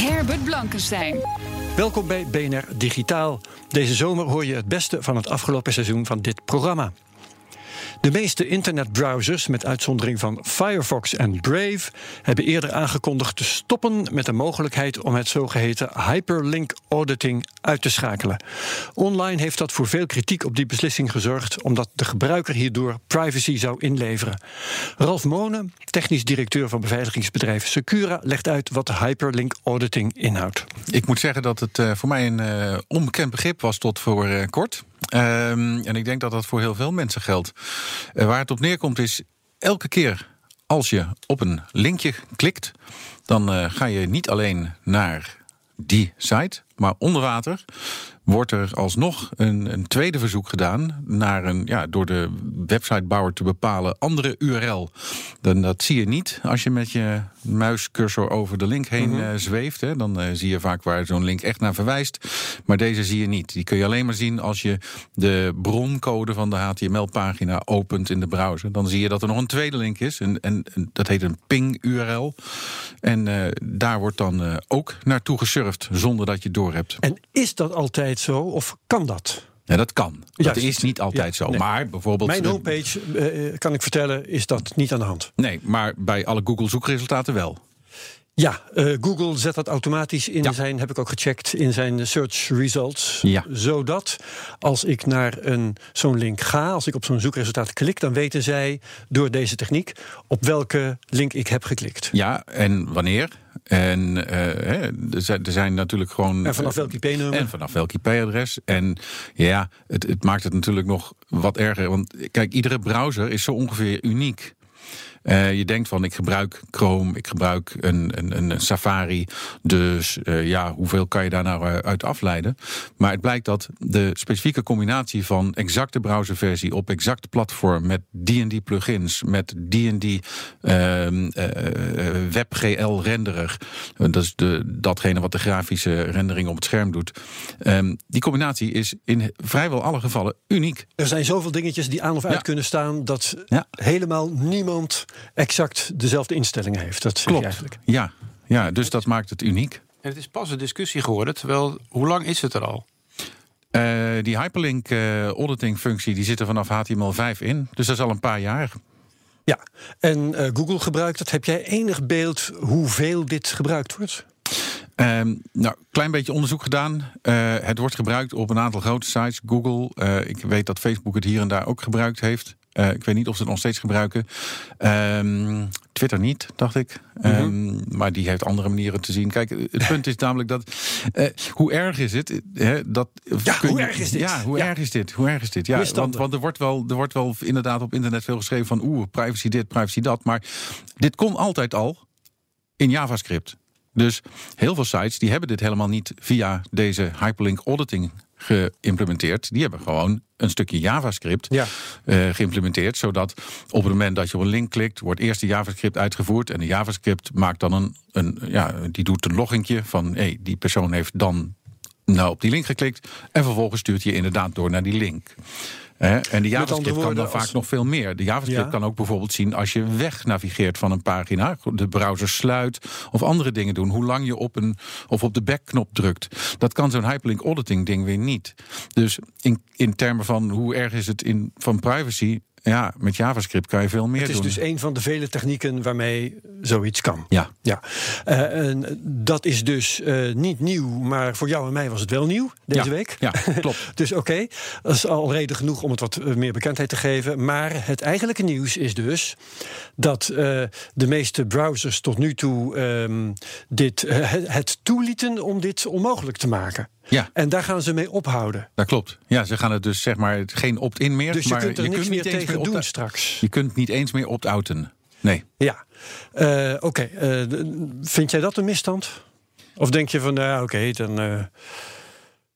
Herbert Blankenstein. Welkom bij BNR Digitaal. Deze zomer hoor je het beste van het afgelopen seizoen van dit programma. De meeste internetbrowsers, met uitzondering van Firefox en Brave, hebben eerder aangekondigd te stoppen met de mogelijkheid om het zogeheten hyperlink auditing uit te schakelen. Online heeft dat voor veel kritiek op die beslissing gezorgd, omdat de gebruiker hierdoor privacy zou inleveren. Ralf Monen, technisch directeur van beveiligingsbedrijf Secura, legt uit wat hyperlink auditing inhoudt. Ik moet zeggen dat het uh, voor mij een uh, onbekend begrip was tot voor uh, kort. Um, en ik denk dat dat voor heel veel mensen geldt. Uh, waar het op neerkomt is, elke keer als je op een linkje klikt, dan uh, ga je niet alleen naar die site, maar onder water wordt er alsnog een, een tweede verzoek gedaan naar een, ja, door de websitebouwer te bepalen andere URL. Dan, dat zie je niet als je met je muiscursor over de link heen mm -hmm. uh, zweeft. Hè. Dan uh, zie je vaak waar zo'n link echt naar verwijst. Maar deze zie je niet. Die kun je alleen maar zien als je de broncode van de HTML-pagina opent in de browser. Dan zie je dat er nog een tweede link is. En, en, en dat heet een ping-URL. En uh, daar wordt dan ook naartoe gesurfd zonder dat je het door hebt. En is dat altijd zo of kan dat? Ja, dat kan. Dat is niet altijd ja, zo. Nee. Maar bijvoorbeeld. Mijn homepage, uh, kan ik vertellen, is dat niet aan de hand. Nee, maar bij alle Google zoekresultaten wel. Ja, uh, Google zet dat automatisch in ja. zijn, heb ik ook gecheckt, in zijn search results. Ja. Zodat als ik naar een, zo'n link ga, als ik op zo'n zoekresultaat klik, dan weten zij door deze techniek op welke link ik heb geklikt. Ja, en wanneer. En er, zijn, er zijn natuurlijk gewoon. En vanaf welk IP-nummer? En vanaf welk IP-adres. En ja, het, het maakt het natuurlijk nog wat erger. Want kijk, iedere browser is zo ongeveer uniek. Uh, je denkt van ik gebruik Chrome, ik gebruik een, een, een Safari. Dus uh, ja, hoeveel kan je daar nou uit afleiden? Maar het blijkt dat de specifieke combinatie van exacte browserversie op exact platform met die en die plugins, met die en die uh, WebGL renderer, dat is de, datgene wat de grafische rendering op het scherm doet. Ehm, die combinatie is in vrijwel alle gevallen uniek. Er zijn zoveel dingetjes die aan of uit ja. kunnen staan dat ja. helemaal niemand exact dezelfde instellingen heeft. Dat zeg Klopt. je eigenlijk. Ja, ja dus dat maakt het uniek. En het is pas een discussie geworden, terwijl hoe lang is het er al? Uh, die hyperlink uh, auditing functie die zit er vanaf HTML5 in. Dus dat is al een paar jaar. Ja, en uh, Google gebruikt dat. Heb jij enig beeld hoeveel dit gebruikt wordt? Um, nou, klein beetje onderzoek gedaan. Uh, het wordt gebruikt op een aantal grote sites. Google, uh, ik weet dat Facebook het hier en daar ook gebruikt heeft. Uh, ik weet niet of ze het nog steeds gebruiken. Um, Twitter niet, dacht ik. Mm -hmm. um, maar die heeft andere manieren te zien. Kijk, het punt is namelijk dat. Uh, hoe erg is het? Hè, dat, ja, hoe je, erg is dit? Ja, hoe ja. erg is dit? Hoe erg is dit? Ja, want, want er, wordt wel, er wordt wel inderdaad op internet veel geschreven van. Oeh, privacy dit, privacy dat. Maar dit kon altijd al in JavaScript. Dus heel veel sites die hebben dit helemaal niet via deze hyperlink auditing geïmplementeerd. Die hebben gewoon een stukje JavaScript ja. uh, geïmplementeerd. Zodat op het moment dat je op een link klikt, wordt eerst de JavaScript uitgevoerd. En de JavaScript maakt dan een, een ja, die doet een loggingje van hé, hey, die persoon heeft dan nou op die link geklikt. En vervolgens stuurt je inderdaad door naar die link. He, en de JavaScript kan dan als... vaak nog veel meer. De JavaScript ja. kan ook bijvoorbeeld zien als je weg navigeert van een pagina, de browser sluit of andere dingen doen. Hoe lang je op een of op de backknop drukt. Dat kan zo'n hyperlink auditing ding weer niet. Dus in, in termen van hoe erg is het in, van privacy, ja, met JavaScript kan je veel meer doen. Het is doen. dus een van de vele technieken waarmee zoiets kan. Ja. ja. Uh, en dat is dus uh, niet nieuw, maar voor jou en mij was het wel nieuw deze ja. week. Ja, klopt. dus oké, okay, dat is al reden genoeg om het wat meer bekendheid te geven. Maar het eigenlijke nieuws is dus dat uh, de meeste browsers tot nu toe um, dit, het toelieten om dit onmogelijk te maken. Ja. En daar gaan ze mee ophouden. Dat klopt. Ja, ze gaan het dus zeg maar geen opt-in meer. Dus je maar kunt er je niks kunt meer tegen meer doen straks. Je kunt niet eens meer opt-outen. Nee. Ja. Eh, oké. eh, vind jij dat een misstand? Of denk je van, nou oké, dan eh,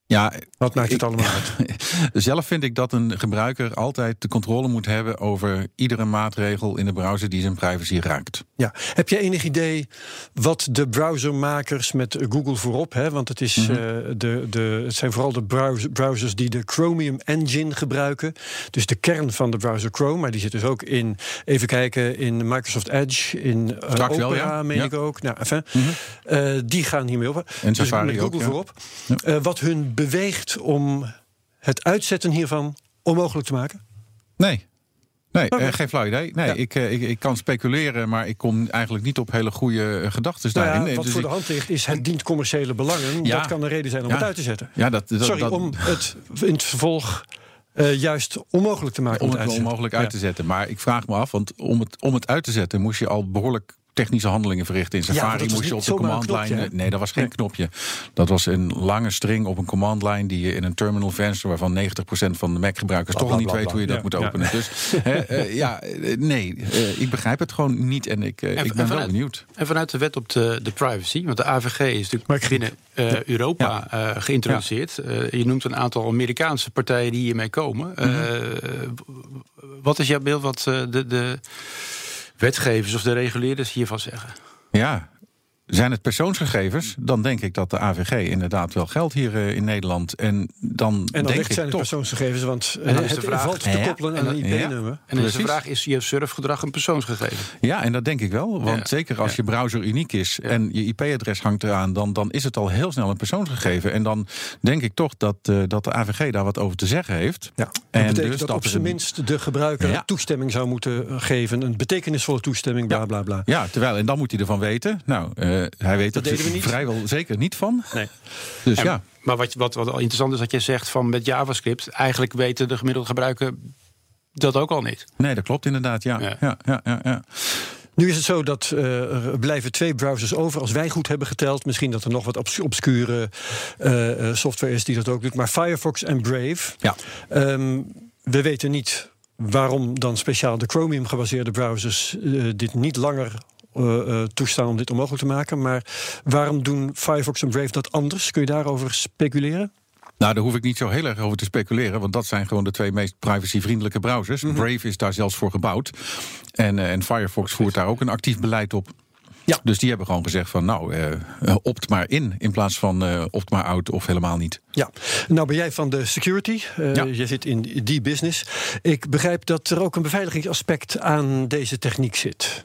Ja, wat maakt het Ik- allemaal uit? Zelf vind ik dat een gebruiker altijd de controle moet hebben over iedere maatregel in de browser die zijn privacy raakt. Ja. Heb je enig idee wat de browsermakers met Google voorop, hè, want het, is, Mhm. eh, de, de, het zijn vooral de browser- browsers die de Chromium Engine gebruiken. Dus de kern van de browser Chrome, maar die zit dus ook in, even kijken, in Microsoft Edge, in eh, Opera, wel, ja. meen Ja. ik ook. Nou, enfin, eh, die gaan hiermee op. En dus Safari met ook, Google ja. voorop. Wat hun beweegt om het uitzetten hiervan onmogelijk te maken? Nee. Nee, eh, geen flauw idee. Nee, Ja. ik, eh, ik, ik kan speculeren, maar ik kom eigenlijk niet op hele goede gedachten Nou daarin. ja, Eh, wat dus voor ik- de hand ligt is het dient commerciële belangen. Ja. Dat kan een reden zijn om het uit te zetten. ja, dat, dat, Sorry, dat, om het in het vervolg eh, juist onmogelijk te maken. om het het uit te zetten. onmogelijk uit te zetten. Maar ik vraag me af, want om het, om het uit te zetten moest je al behoorlijk technische handelingen verrichten. In Safari moest je op de zomaar een command line. knopje, hè? nee, dat was geen Nee. knopje. Dat was een lange string op een command line die je in een terminal venster, waarvan 90% van de Mac-gebruikers toch al niet bla, weet bla. hoe je dat Ja, moet ja. openen. Dus hè, eh, ja, eh, nee, eh, ik begrijp het gewoon niet en ik, eh, En- ik en ben wel benieuwd. En vanuit de wet op de, de privacy, want de AVG is natuurlijk binnen eh, Europa eh, geïntroduceerd. Eh, je noemt een aantal Amerikaanse partijen die hiermee komen. Eh, wat is jouw beeld wat eh, de, de wetgevers of de reguleerders hiervan zeggen? Ja, zijn het persoonsgegevens, dan denk ik dat de AVG inderdaad wel geldt hier eh, in Nederland. En dan En dan denk ik zijn het toch. persoonsgegevens, want eh, En dan is het de vraag- valt te Ja. koppelen aan En een dan- ja. IP-nummer. En dan is de Precies. vraag, is je surfgedrag een persoonsgegeven? Ja, en dat denk ik wel. Want Ja. zeker als Ja. je browser uniek is en je IP-adres hangt eraan, dan, dan is het al heel snel een persoonsgegeven. En dan denk ik toch dat, eh, dat de AVG daar wat over te zeggen heeft. Ja, dat En betekent dus dat, dat op zijn minst de gebruiker Ja. toestemming zou moeten geven. Een betekenisvolle toestemming, bla Ja. bla bla. Ja, terwijl, en dan moet hij ervan weten. Nou, hij weet Dat er we vrijwel zeker niet van. Nee. Dus En- ja, Maar wat, wat, wat al interessant is dat je zegt van met JavaScript, eigenlijk weten de gemiddelde gebruiker dat ook al niet. nee, dat klopt inderdaad. Ja, Ja. ja. Ja, ja, ja, Nu is het zo dat eh, er blijven twee browsers over. Als wij goed hebben geteld, misschien dat er nog wat obs- obscure eh, eh, software is die dat ook doet. Maar Firefox en Brave. Ja. Ehm, we weten niet waarom dan speciaal de Chromium gebaseerde browsers eh, dit niet langer eh, eh, toestaan om dit onmogelijk te maken. Maar waarom doen Firefox en Brave dat anders? Kun je daarover speculeren? Nou, daar hoef ik niet zo heel erg over te speculeren, want dat zijn gewoon de twee meest privacyvriendelijke browsers. Mhm. Brave is daar zelfs voor gebouwd. En, eh, en Firefox voert daar ook een actief beleid op. Ja. Dus die hebben gewoon gezegd van nou, eh, eh, opt maar in in plaats van eh, opt maar out of helemaal niet. Ja, nou ben jij van de security. Eh, Ja. Je zit in die business. Ik begrijp dat er ook een beveiligingsaspect aan deze techniek zit.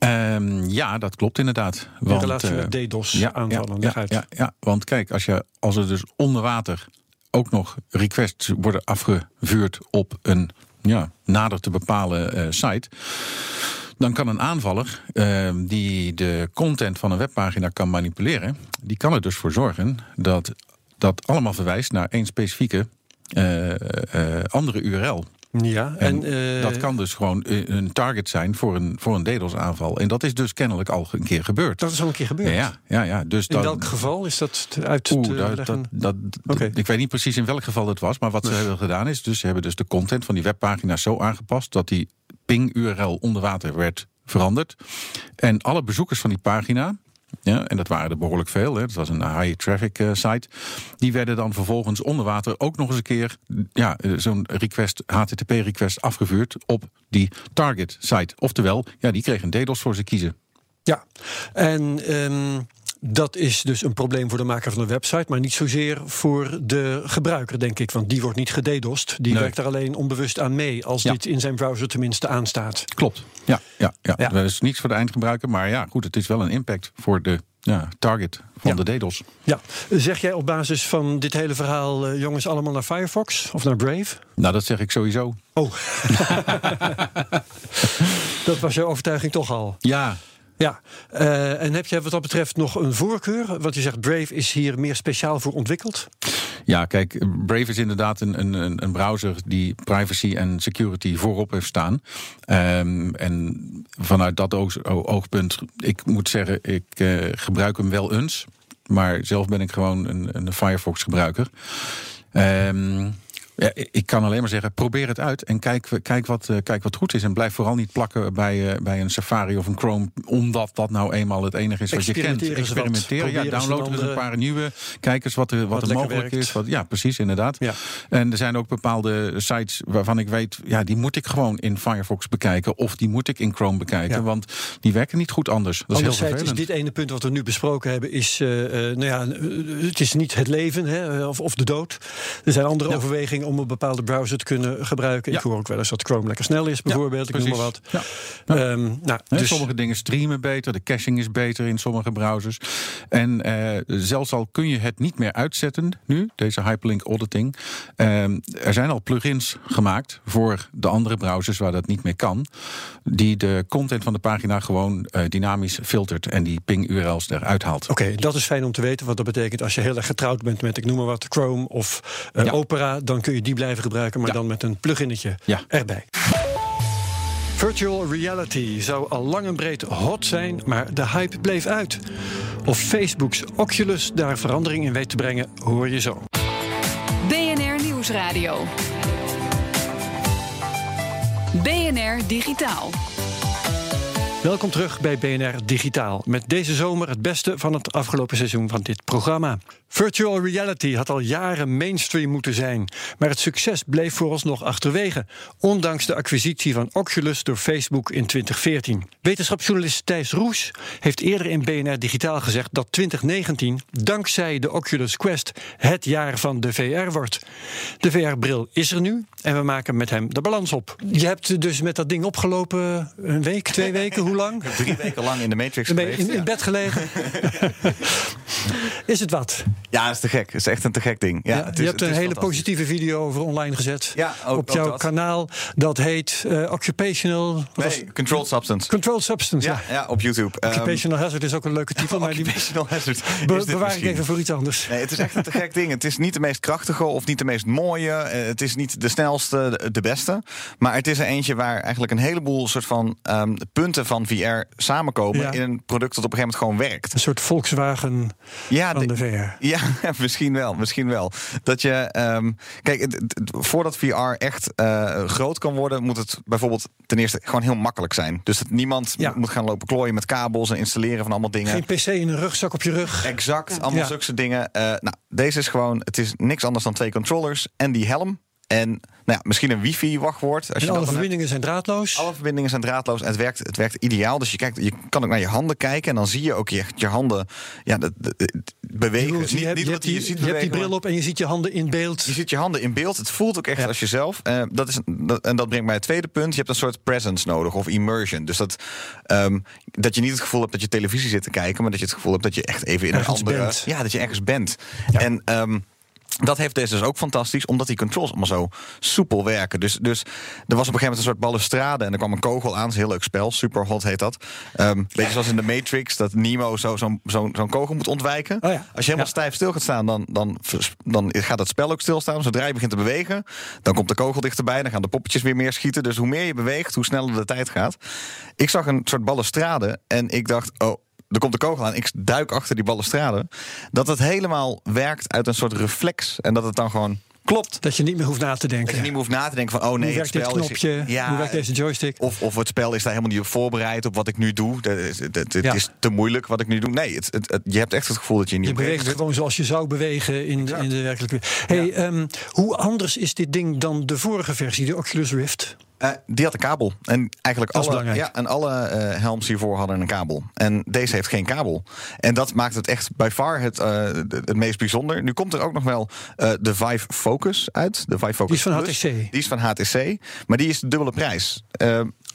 Ehm, ja, dat klopt inderdaad. In Want, relatie eh, met DDoS ja, aanvallen. Ja, ja, want kijk, als, je, als er dus onder water ook nog requests worden afgevuurd op een ja, nader te bepalen eh, site. Dan kan een aanvaller eh, die de content van een webpagina kan manipuleren, die kan er dus voor zorgen dat dat allemaal verwijst naar één specifieke eh, eh, andere URL. Ja, en, En eh, dat kan dus gewoon eh, een target zijn voor een, voor een DDoS-aanval. En dat is dus kennelijk al een keer gebeurd. dat is al een keer gebeurd. Ja, ja, ja. Dus In dan, welk geval is dat uit te dat, leggen? dat. Ik weet niet precies in welk geval dat was, maar wat ze hebben gedaan is, dus ze hebben dus de content van die webpagina's zo aangepast dat die ping-URL onder water werd veranderd. En alle bezoekers van die pagina, ja, en dat waren er behoorlijk veel, hè, het was een high traffic eh, site, die werden dan vervolgens onder water ook nog eens een keer ja, eh, zo'n request, HTTP-request afgevuurd op die target site. Oftewel, ja, die kregen een DDoS voor ze kiezen. Ja, en ehm, dat is dus een probleem voor de maker van de website, maar niet zozeer voor de gebruiker, denk ik. Want die wordt niet gededost. Die Nee. werkt er alleen onbewust aan mee, als Ja. dit in zijn browser tenminste aanstaat. Klopt. Ja, ja, ja. Ja. dat is niets voor de eindgebruiker. Maar ja, goed, het is wel een impact voor de ja, target van Ja. de DDoS. Ja, zeg jij op basis van dit hele verhaal, eh, jongens, allemaal naar Firefox of naar Brave? Nou, dat zeg ik sowieso. Oh, dat was jouw overtuiging toch al. Ja, Ja, eh, en heb jij wat dat betreft nog een voorkeur? Want je zegt Brave is hier meer speciaal voor ontwikkeld. ja kijk, Brave is inderdaad een, een- een, browser die privacy en security voorop heeft staan. Ehm, en vanuit dat oog- oogpunt, ik moet zeggen, ik eh, gebruik hem wel eens. Maar zelf ben ik gewoon een, een Firefox gebruiker. Ehm, Ja, ik kan alleen maar zeggen, probeer het uit en kijk, kijk, wat, uh, kijk wat goed is. En blijf vooral niet plakken bij, uh, bij een Safari of een Chrome, omdat dat nou eenmaal het enige is wat je kent. Experimenteren, ja, download er eens een paar nieuwe. Kijk eens wat er, wat, wat er mogelijk werkt. is. Wat, ja, precies, inderdaad. Ja. En er zijn ook bepaalde sites waarvan ik weet, ja, die moet ik gewoon in Firefox bekijken. Of die moet ik in Chrome bekijken, ja. want die werken niet goed anders. Dat is heel vervelend. is dit ene punt wat we nu besproken hebben, is, uh, nou ja, het is niet het leven hè, of, of de dood. Er zijn andere overwegingen om een bepaalde browser te kunnen gebruiken. Ik hoor ook wel eens dat Chrome lekker snel is, bijvoorbeeld. ik noem maar wat. Um, nou, dus... Sommige dingen streamen beter, de caching is beter in sommige browsers. En uh, zelfs al kun je het niet meer uitzetten nu, deze hyperlink auditing. Uh, er zijn al plugins gemaakt voor de andere browsers waar dat niet meer kan. Die de content van de pagina gewoon uh, dynamisch filtert en die ping-URL's eruit haalt. Oké, okay, dat is fijn om te weten wat dat betekent als je heel erg getrouwd bent met, ik noem maar wat, Chrome of ja. Opera. Dan kun je die blijven gebruiken, maar ja. dan met een pluginnetje ja. erbij. Virtual reality zou al lang en breed hot zijn, maar de hype bleef uit. Of Facebook's Oculus daar verandering in weet te brengen, hoor je zo. BNR Nieuwsradio. BNR Digitaal. Welkom terug bij BNR Digitaal. Met deze zomer het beste van het afgelopen seizoen van dit programma. Virtual reality had al jaren mainstream moeten zijn, maar het succes bleef vooralsnog achterwege, ondanks de acquisitie van Oculus door Facebook in 2014. Wetenschapsjournalist Thijs Roes heeft eerder in BNR Digitaal gezegd dat 2019 dankzij de Oculus Quest het jaar van de VR wordt. De VR-bril is er nu en we maken met hem de balans op. Je hebt dus met dat ding opgelopen een week, twee weken, hoe lang? Drie weken lang in de Matrix in, geweest. In, in bed gelegen. is het wat? Ja, is te gek. Het is echt een te gek ding. Ja, ja het is, je hebt een hele positieve video over online gezet. Ja, ook, op jouw dat. kanaal. Dat heet uh, Occupational... Nee, Controlled Substance. Controlled Substance, ja. Ja, op YouTube. Occupational um, Hazard is ook een leuke titel. maar die Occupational Hazard. Be bewaar ik even voor iets anders. Nee, het is echt een te gek ding. Het is niet de meest krachtige of niet de meest mooie. Het is niet de snelste, de beste. Maar het is er eentje waar eigenlijk een heleboel soort van um, punten van VR samenkomen. Ja. In een product dat op een gegeven moment gewoon werkt. Een soort Volkswagen ja, van de, de VR. Ja, misschien wel. Misschien wel. Dat je. Um, kijk, het, het, voordat VR echt uh, groot kan worden, moet het bijvoorbeeld ten eerste gewoon heel makkelijk zijn. Dus dat niemand ja. moet gaan lopen klooien met kabels en installeren van allemaal dingen. Geen PC in een rugzak op je rug. Exact, ja. allemaal zulke dingen. Uh, nou, deze is gewoon. Het is niks anders dan twee controllers en die helm. En nou ja, misschien een wifi-wachtwoord. Als je alle verbindingen hebt. zijn draadloos? Alle verbindingen zijn draadloos en het werkt, het werkt ideaal. Dus je, kijkt, je kan ook naar je handen kijken en dan zie je ook je, je handen ja, de, de, de, bewegen. Je, niet, hebt, niet je, hebt die, je, ziet je hebt die bril op en je ziet je handen in beeld. Je ziet je handen in beeld. Het voelt ook echt ja. als jezelf. Uh, dat is, dat, en dat brengt mij het tweede punt. Je hebt een soort presence nodig of immersion. Dus dat, um, dat je niet het gevoel hebt dat je televisie zit te kijken, maar dat je het gevoel hebt dat je echt even in ergens een andere. Bent. Ja, dat je ergens bent. Ja. En. Um, dat heeft deze dus ook fantastisch, omdat die controls allemaal zo soepel werken. Dus, dus er was op een gegeven moment een soort balustrade en er kwam een kogel aan. Dat is een heel leuk spel, Superhot heet dat. Um, beetje zoals in de Matrix, dat Nemo zo'n zo, zo, zo kogel moet ontwijken. Oh ja. Als je helemaal ja. stijf stil gaat staan, dan, dan, dan gaat het spel ook stilstaan. Zodra je begint te bewegen, dan komt de kogel dichterbij. Dan gaan de poppetjes weer meer schieten. Dus hoe meer je beweegt, hoe sneller de tijd gaat. Ik zag een soort balustrade en ik dacht, oh er komt de kogel aan, ik duik achter die balustrade. Dat het helemaal werkt uit een soort reflex. En dat het dan gewoon klopt. Dat je niet meer hoeft na te denken. Dat je niet meer hoeft na te denken van, oh nee, hoe werkt het spel dit knopje, is... Ja, hoe werkt deze joystick? Of, of het spel is daar helemaal niet op voorbereid op wat ik nu doe. Het ja. is te moeilijk wat ik nu doe. Nee, het, het, het, je hebt echt het gevoel dat je niet Je beweegt zit. gewoon zoals je zou bewegen in, in de werkelijke... Hey, ja. um, hoe anders is dit ding dan de vorige versie, de Oculus Rift? Uh, die had een kabel. En eigenlijk dat alle, ja, en alle uh, helms hiervoor hadden een kabel. En deze heeft geen kabel. En dat maakt het echt by far het, uh, het meest bijzonder. Nu komt er ook nog wel de Vive Focus uit. De Vive Focus die is van Plus. HTC. Die is van HTC. Maar die is de dubbele prijs.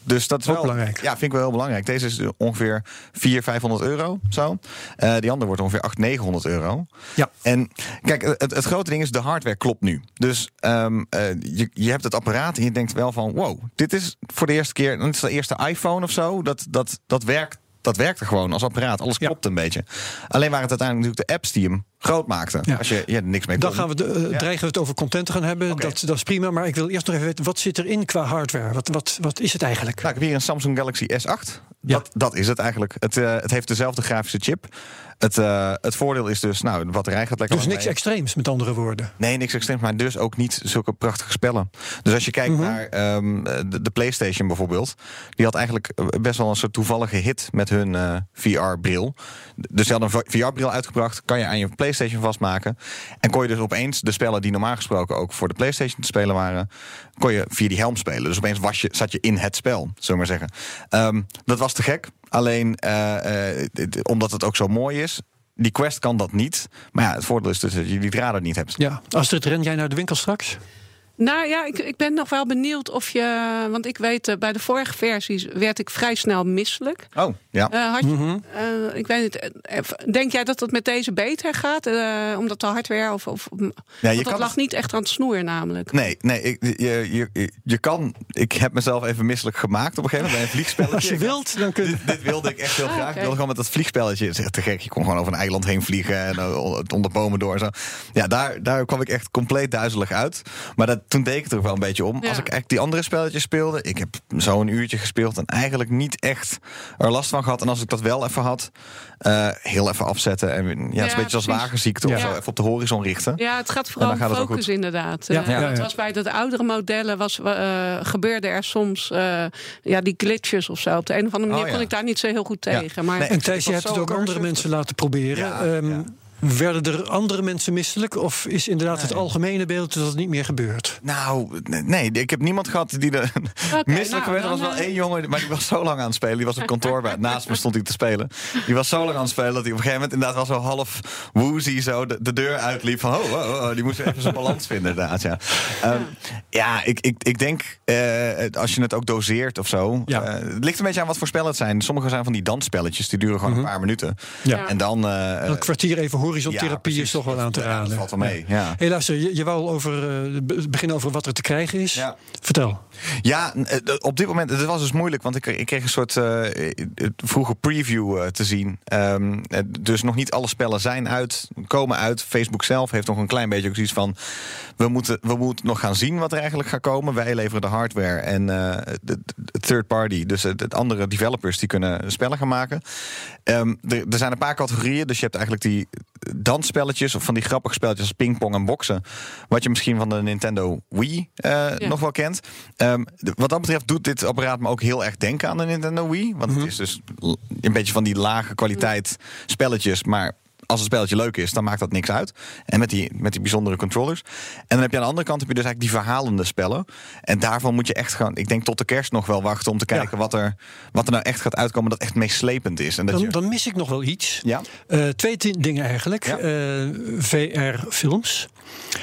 Dus dat is ook wel belangrijk. Ja, vind ik wel heel belangrijk. Deze is ongeveer 400, 500 euro. Zo. Uh, die andere wordt ongeveer 800, 900 euro. Ja. En kijk, het, het grote ding is, de hardware klopt nu. Dus um, uh, je, je hebt het apparaat en je denkt wel van, wow, dit is voor de eerste keer, dit is de eerste iPhone of zo. Dat, dat, dat werkt. Dat werkte gewoon als apparaat. Alles klopt ja. een beetje. Alleen waren het uiteindelijk natuurlijk de apps die hem groot maakten. Ja. Als je, je niks mee kon. Dan gaan we de, uh, ja. dreigen we het over content te gaan hebben. Okay. Dat, dat is prima. Maar ik wil eerst nog even weten, wat zit erin qua hardware? Wat, wat, wat is het eigenlijk? Nou, ik heb hier een Samsung Galaxy S8. Dat, dat is het eigenlijk. Het, uh, het heeft dezelfde grafische chip. Het, eh, het voordeel is dus, nou, de batterij gaat lekker Dus niks mee. extreems, met andere woorden. Nee, niks extreems, maar dus ook niet zulke prachtige spellen. Dus als je kijkt Mhm. naar ehm, de, de PlayStation bijvoorbeeld, die had eigenlijk eh, best wel een soort toevallige hit met hun eh, VR-bril. Dus ze hadden een VR-bril uitgebracht, kan je aan je PlayStation vastmaken. En kon je dus opeens de spellen die normaal gesproken ook voor de PlayStation te spelen waren, kon je via die helm spelen. Dus opeens was je, zat je in het spel, zullen we maar zeggen. Ehm, dat was te gek. Alleen eh, eh, omdat het ook zo mooi is. Die Quest kan dat niet. Maar ja, het voordeel is dus dat je die draden niet hebt. Ja. Astrid, ren jij naar de winkel straks? Nou ja, ik, ik ben nog wel benieuwd of je. Want ik weet, eh, bij de vorige versies werd ik vrij snel misselijk. Oh, ja. Eh, had je, eh, ik weet niet, denk jij dat het met deze beter gaat? Eh, omdat de hardware of. of Ja, je want dat kan lag het- niet echt aan het snoer, namelijk. Nee, nee ik, je, je, je kan. Ik heb mezelf even misselijk gemaakt op een gegeven moment bij een vliegspelletje. Als je wilt, dan kun je... Dit, dit wilde ik echt heel Ah, graag. Ik wilde gewoon met dat vliegspelletje. Het is echt te gek. Je kon gewoon over een eiland heen vliegen en onder bomen door en zo. Ja, daar, daar kwam ik echt compleet duizelig uit. Maar dat, toen deed ik het er wel een beetje om. Ja. Als ik echt die andere spelletjes speelde. Ik heb zo een uurtje gespeeld en eigenlijk niet echt er last van gehad. En als ik dat wel even had, eh, heel even afzetten. En ja, het is een beetje precies. wagenziekte Ja. of zo. Even op de horizon richten. Ja, het gaat vooral En om dan gaat het ook focus inderdaad. Ja, Eh, ja, Het was bij de oudere modellen was, eh, gebeurde er soms eh, ja, die glitches of zo. Op de een of andere manier Oh, ja. kon ik daar niet zo heel goed Ja. tegen. Maar Nee, En Thijs, je hebt het ook andere mensen laten proberen. Ja, Ehm, ja. Werden er andere mensen misselijk? Of is inderdaad het algemene beeld dat het niet meer gebeurt? Nou, nee, ik heb niemand gehad die er misselijk nou, geweest. Er was wel eh. één jongen, maar die was zo lang aan het spelen. Die was op kantoor, bij, naast me stond hij te spelen. Die was zo lang aan het spelen dat hij op een gegeven moment inderdaad wel zo half woozy zo de, de deur uitliep. Van, oh, oh, oh, die moest even zijn balans vinden inderdaad, ja. Ehm, ja, ik, ik, ik denk, eh, als je het ook doseert of zo. Ja. eh, het ligt een beetje aan wat voor spellen het zijn. Sommige zijn van die dansspelletjes, die duren gewoon een paar minuten. Ja. En dan... eh, Een kwartier even ja, horizontherapie precies. is toch wel aan te Ja, raden. dat valt wel mee, ja. Luister, je, je wou over, be- beginnen over wat er te krijgen is. Ja. Vertel. Ja, eh, op dit moment, het was dus moeilijk, want ik, ik kreeg een soort eh, vroege preview te zien. Ehm, eh, dus nog niet alle spellen zijn uit, komen uit. Facebook zelf heeft nog een klein beetje ook zoiets van, we moeten, we moeten nog gaan zien wat er eigenlijk gaat komen. Wij leveren de hardware en de, third party, dus het, het andere developers die kunnen spellen gaan maken. Ehm, er, er zijn een paar categorieën, dus je hebt eigenlijk die dansspelletjes of van die grappige spelletjes als pingpong en boksen, wat je misschien van de Nintendo Wii eh, nog wel kent. Ehm, wat dat betreft doet dit apparaat me ook heel erg denken aan de Nintendo Wii. Want het is dus een beetje van die lage kwaliteit spelletjes. Maar als het spelletje leuk is, dan maakt dat niks uit. En met die, met die bijzondere controllers. En dan heb je aan de andere kant heb je dus eigenlijk die verhalende spellen. En daarvan moet je echt gaan. Ik denk tot de kerst nog wel wachten om te kijken wat, er, wat er nou echt gaat uitkomen dat echt meeslepend is. En dat Dan, je, dan mis ik nog wel iets. ja, Eh, twee dingen eigenlijk. Ja. VR-films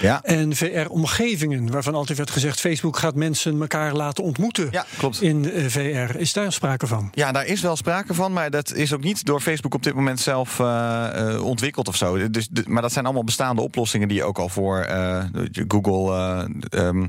ja. en VR-omgevingen. Waarvan altijd werd gezegd... Facebook gaat mensen elkaar laten ontmoeten Ja, klopt. in eh, VR. Is daar sprake van? Ja, daar is wel sprake van, maar dat is ook niet door Facebook op dit moment zelf eh, eh, ontwikkeld of zo. Dus, maar dat zijn allemaal bestaande oplossingen die je ook al voor Google. eh, ehm,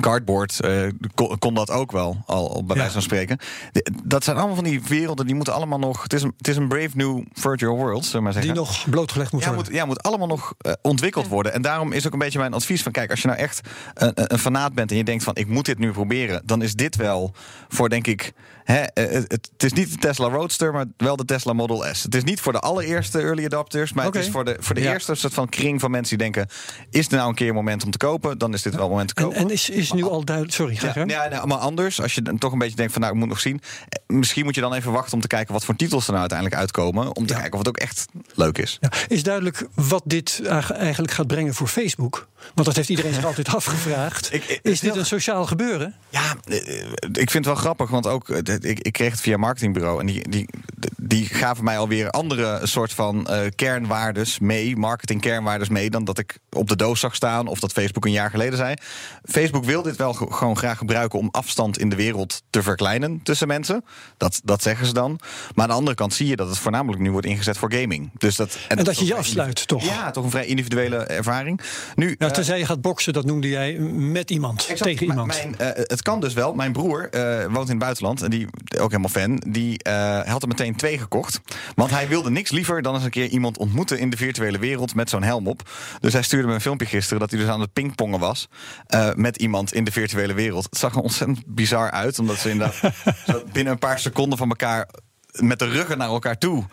Cardboard eh, kon, kon dat ook wel, al, al bij Ja. wijze van spreken. De- dat zijn allemaal van die werelden, die moeten allemaal nog... Het is een, het is een brave new virtual world, zullen we maar zeggen. Die nog blootgelegd moet Ja, worden. moet, ja, moet allemaal nog eh, ontwikkeld worden. En daarom is ook een beetje mijn advies van... kijk, als je nou echt een, een fanaat bent en je denkt van... ik moet dit nu proberen, dan is dit wel voor, denk ik... Hè, eh, het, het is niet de Tesla Roadster, maar wel de Tesla Model S. Het is niet voor de allereerste early adopters... maar het is voor de, voor de Ja. eerste soort van kring van mensen die denken... is er nou een keer een moment om te kopen? Dan is dit wel een moment te En, kopen. en is, is nu al duidelijk... Sorry, ga Ja, ja, nou, maar anders, als je dan toch een beetje denkt van nou, ik moet nog zien. eh, Misschien moet je dan even wachten om te kijken wat voor titels er nou uiteindelijk uitkomen. Om te Ja. kijken of het ook echt leuk is. Ja, is duidelijk wat dit eigenlijk gaat brengen voor Facebook? Want dat heeft iedereen zich altijd afgevraagd. Ik- ik- is dit een sociaal gebeuren? Ja, eh, ik vind het wel grappig, want ook eh, ik, ik kreeg het via een marketingbureau en die, die, die gaven mij alweer andere soort van eh, kernwaardes mee, marketing kernwaardes mee, dan dat ik op de doos zag staan of dat Facebook een jaar geleden zei. Facebook wil dit wel ge- gewoon graag gebruiken om afstand in de wereld te verkleinen tussen mensen. Dat, dat zeggen ze dan. Maar aan de andere kant zie je dat het voornamelijk nu wordt ingezet voor gaming. Dus dat, En dat je je afsluit, toch? Ja, toch een vrij individuele ervaring. Nu, Ja, eh, je gaat boksen, dat noemde jij met iemand, Exact. tegen iemand. Mijn, eh, het kan dus wel. Mijn broer woont in het buitenland en die ook helemaal fan. Die eh, had er meteen twee gekocht. Want hij wilde niks liever dan eens een keer iemand ontmoeten in de virtuele wereld met zo'n helm op. Dus hij stuurde me een filmpje gisteren dat hij dus aan het pingpongen was eh, met iemand in de virtuele wereld. Het zag er ontzettend bizar uit, omdat ze inderdaad binnen een paar seconden van elkaar met de ruggen naar elkaar toe.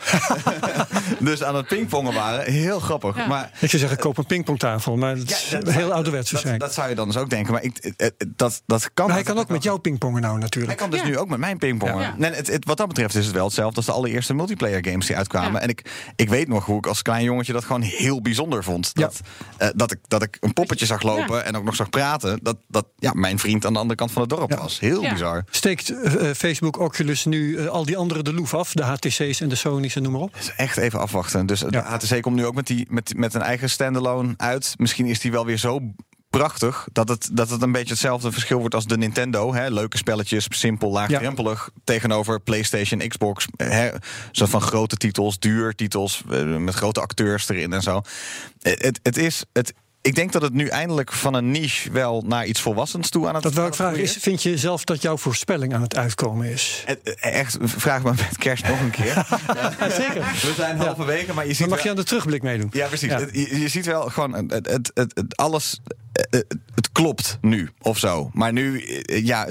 dus aan het pingpongen waren. Heel grappig. Ja. Maar Ik zou zeggen, koop een pingpongtafel. Maar dat is Ja, dat- heel ouderwets dat, waarschijnlijk. dat zou je dan dus ook denken. Maar ik, het- het- dat, dat kan. maar hij kan ook met jou pingpongen nou Hij natuurlijk. kan dus Ja. nu ook met mijn pingpongen. Ja. Nee, het, het- wat dat betreft is het wel hetzelfde als de allereerste multiplayer games die uitkwamen. Ja. En ik, ik weet nog hoe ik als klein jongetje dat gewoon heel bijzonder vond. Dat, eh, dat, ik, dat ik een poppetje zag lopen Ja. en ook nog zag praten. Dat, dat ja, mijn vriend aan de andere kant van het dorp Ja. was. Heel Ja. bizar. Steekt eh, eh, Facebook, Oculus nu eh, al die andere de loef af? De HTC's en de Sony's en noem maar op. Echt even afwachten. Dus de. HTC komt nu ook met, die, met, met een eigen standalone uit. Misschien is die wel weer zo prachtig dat het, dat het een beetje hetzelfde verschil wordt als de Nintendo. Hè? Leuke spelletjes, simpel, laagdrempelig. Tegenover PlayStation, Xbox. Hè? Zo van grote titels, duur titels, eh, met grote acteurs erin en zo. Het, het, het is... Het, ik denk dat het nu eindelijk van een niche wel naar iets volwassens toe aan het Dat wil ik vragen groeien is, vind je zelf dat jouw voorspelling aan het uitkomen is? Het- Echt, vraag me met kerst nog een keer. Zeker. We zijn halverwege, maar je ziet Dan mag wel- je aan de terugblik meedoen. Ja, precies. Ja. Je, je ziet wel gewoon, het, het, het- alles, het, het klopt nu of zo. Maar nu, eh, ja,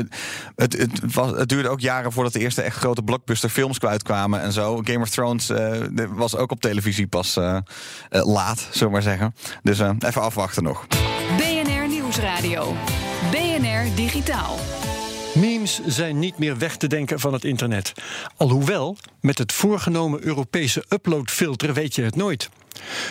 het, het, was, het duurde ook jaren voordat de eerste echt grote blockbuster films uitkwamen en zo. Game of Thrones eh, was ook op televisie pas eh, eh, laat, zullen we maar zeggen. Dus eh, even afwachten nog. BNR Nieuwsradio. BNR Digitaal. Memes zijn niet meer weg te denken van het internet. Alhoewel, met het voorgenomen Europese uploadfilter weet je het nooit.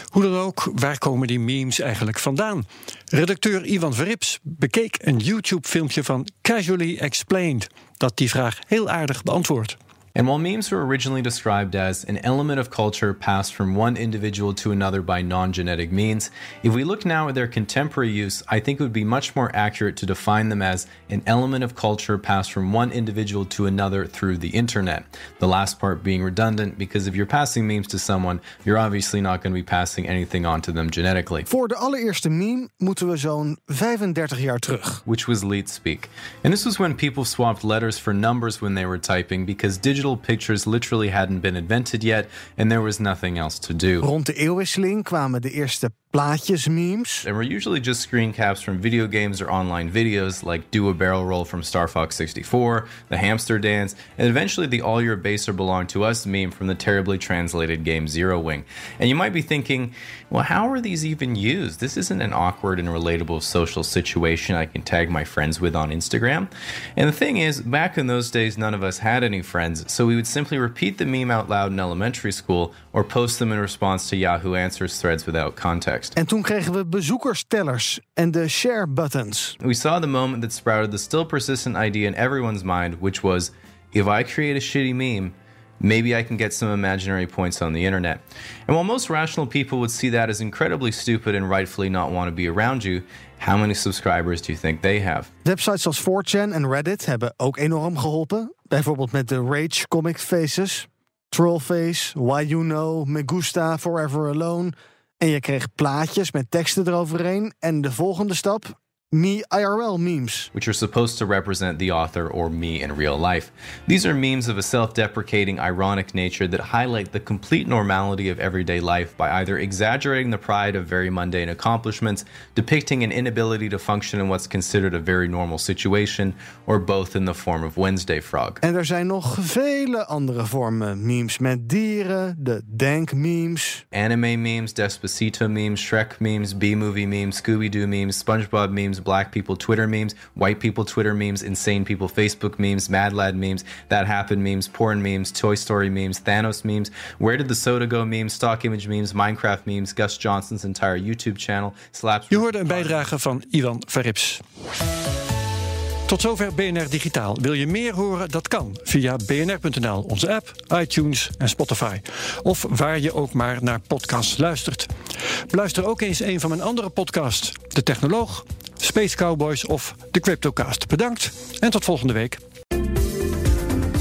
Hoe dan ook, waar komen die memes eigenlijk vandaan? Redacteur Ivan Verrips bekeek een YouTube-filmpje van Casually Explained... dat die vraag heel aardig beantwoordt. And while memes were originally described as an element of culture passed from one individual to another by non genetic means, if we look now at their contemporary use, I think it would be much more accurate to define them as an element of culture passed from one individual to another through the internet. The last part being redundant because if you're passing memes to someone, you're obviously not going to be passing anything on to them genetically. Voor de allereerste meme moeten we zo'n 35 jaar terug. which was leet speak. And this was when people swapped letters for numbers when they were typing because digital pictures literally hadn't been invented yet and there was nothing else to do. Rond de eeuwwisseling kwamen de eerste plaatjes-memes. And were usually just screen caps from video games or online videos like Do a Barrel Roll from Star Fox 64, The Hamster Dance, and eventually the All Your Base Are Belong to Us meme from the terribly translated game Zero Wing. And you might be thinking, well, how are these even used? This isn't an awkward and relatable social situation I can tag my friends with on Instagram. And the thing is, back in those days, none of us had any friends, so we would simply repeat the meme out loud in elementary school or post them in response to Yahoo Answers threads without context. En toen kregen we bezoekerstellers en de share buttons. We saw the moment that sprouted the still persistent idea in everyone's mind, which was if I create a shitty meme, maybe I can get some imaginary points on the internet. And while most rational people would see that as incredibly stupid and rightfully not want to be around you, how many subscribers do you think they have? Websites als 4chan en Reddit hebben ook enorm geholpen. Bijvoorbeeld met de Rage Comic Faces, Trollface, Why You Know, Me Gusta, Forever Alone. En je kreeg plaatjes met teksten eroverheen. En de volgende stap, Me IRL memes. which are supposed to represent the author or me in real life. These are memes of a self deprecating, ironic nature that highlight the complete normality of everyday life by either exaggerating the pride of very mundane accomplishments, depicting an inability to function in what's considered a very normal situation, or both in the form of Wednesday Frog. En er zijn nog vele andere vormen memes met dieren, de dank memes. Anime memes, Despacito memes, Shrek memes, B movie memes, Scooby Doo memes, SpongeBob memes, black people Twitter memes, white people Twitter memes, insane people Facebook memes, Mad Lad memes, That Happened memes, porn memes, Toy Story memes, Thanos memes, Where Did the Soda Go memes, Stock Image memes, Minecraft memes, Gus Johnson's entire YouTube channel, Slaps. Je hoorde een bijdrage van Ivan Verrips. Tot zover BNR Digitaal. Wil je meer horen? Dat kan via bnr.nl, onze app, iTunes en Spotify. Of waar je ook maar naar podcasts luistert. Beluister ook eens een van mijn andere podcasts. De Technoloog, Space Cowboys of de Cryptocast. Bedankt en tot volgende week.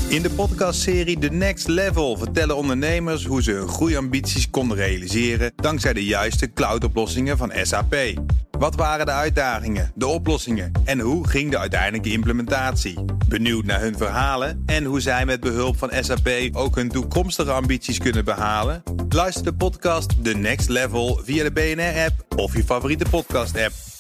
In de podcastserie The Next Level vertellen ondernemers hoe ze hun groeiambities konden realiseren dankzij de juiste cloudoplossingen van SAP. Wat waren de uitdagingen, de oplossingen en hoe ging de uiteindelijke implementatie? Benieuwd naar hun verhalen en hoe zij met behulp van SAP ook hun toekomstige ambities kunnen behalen? Luister de podcast The Next Level via de BNR-app of je favoriete podcast-app.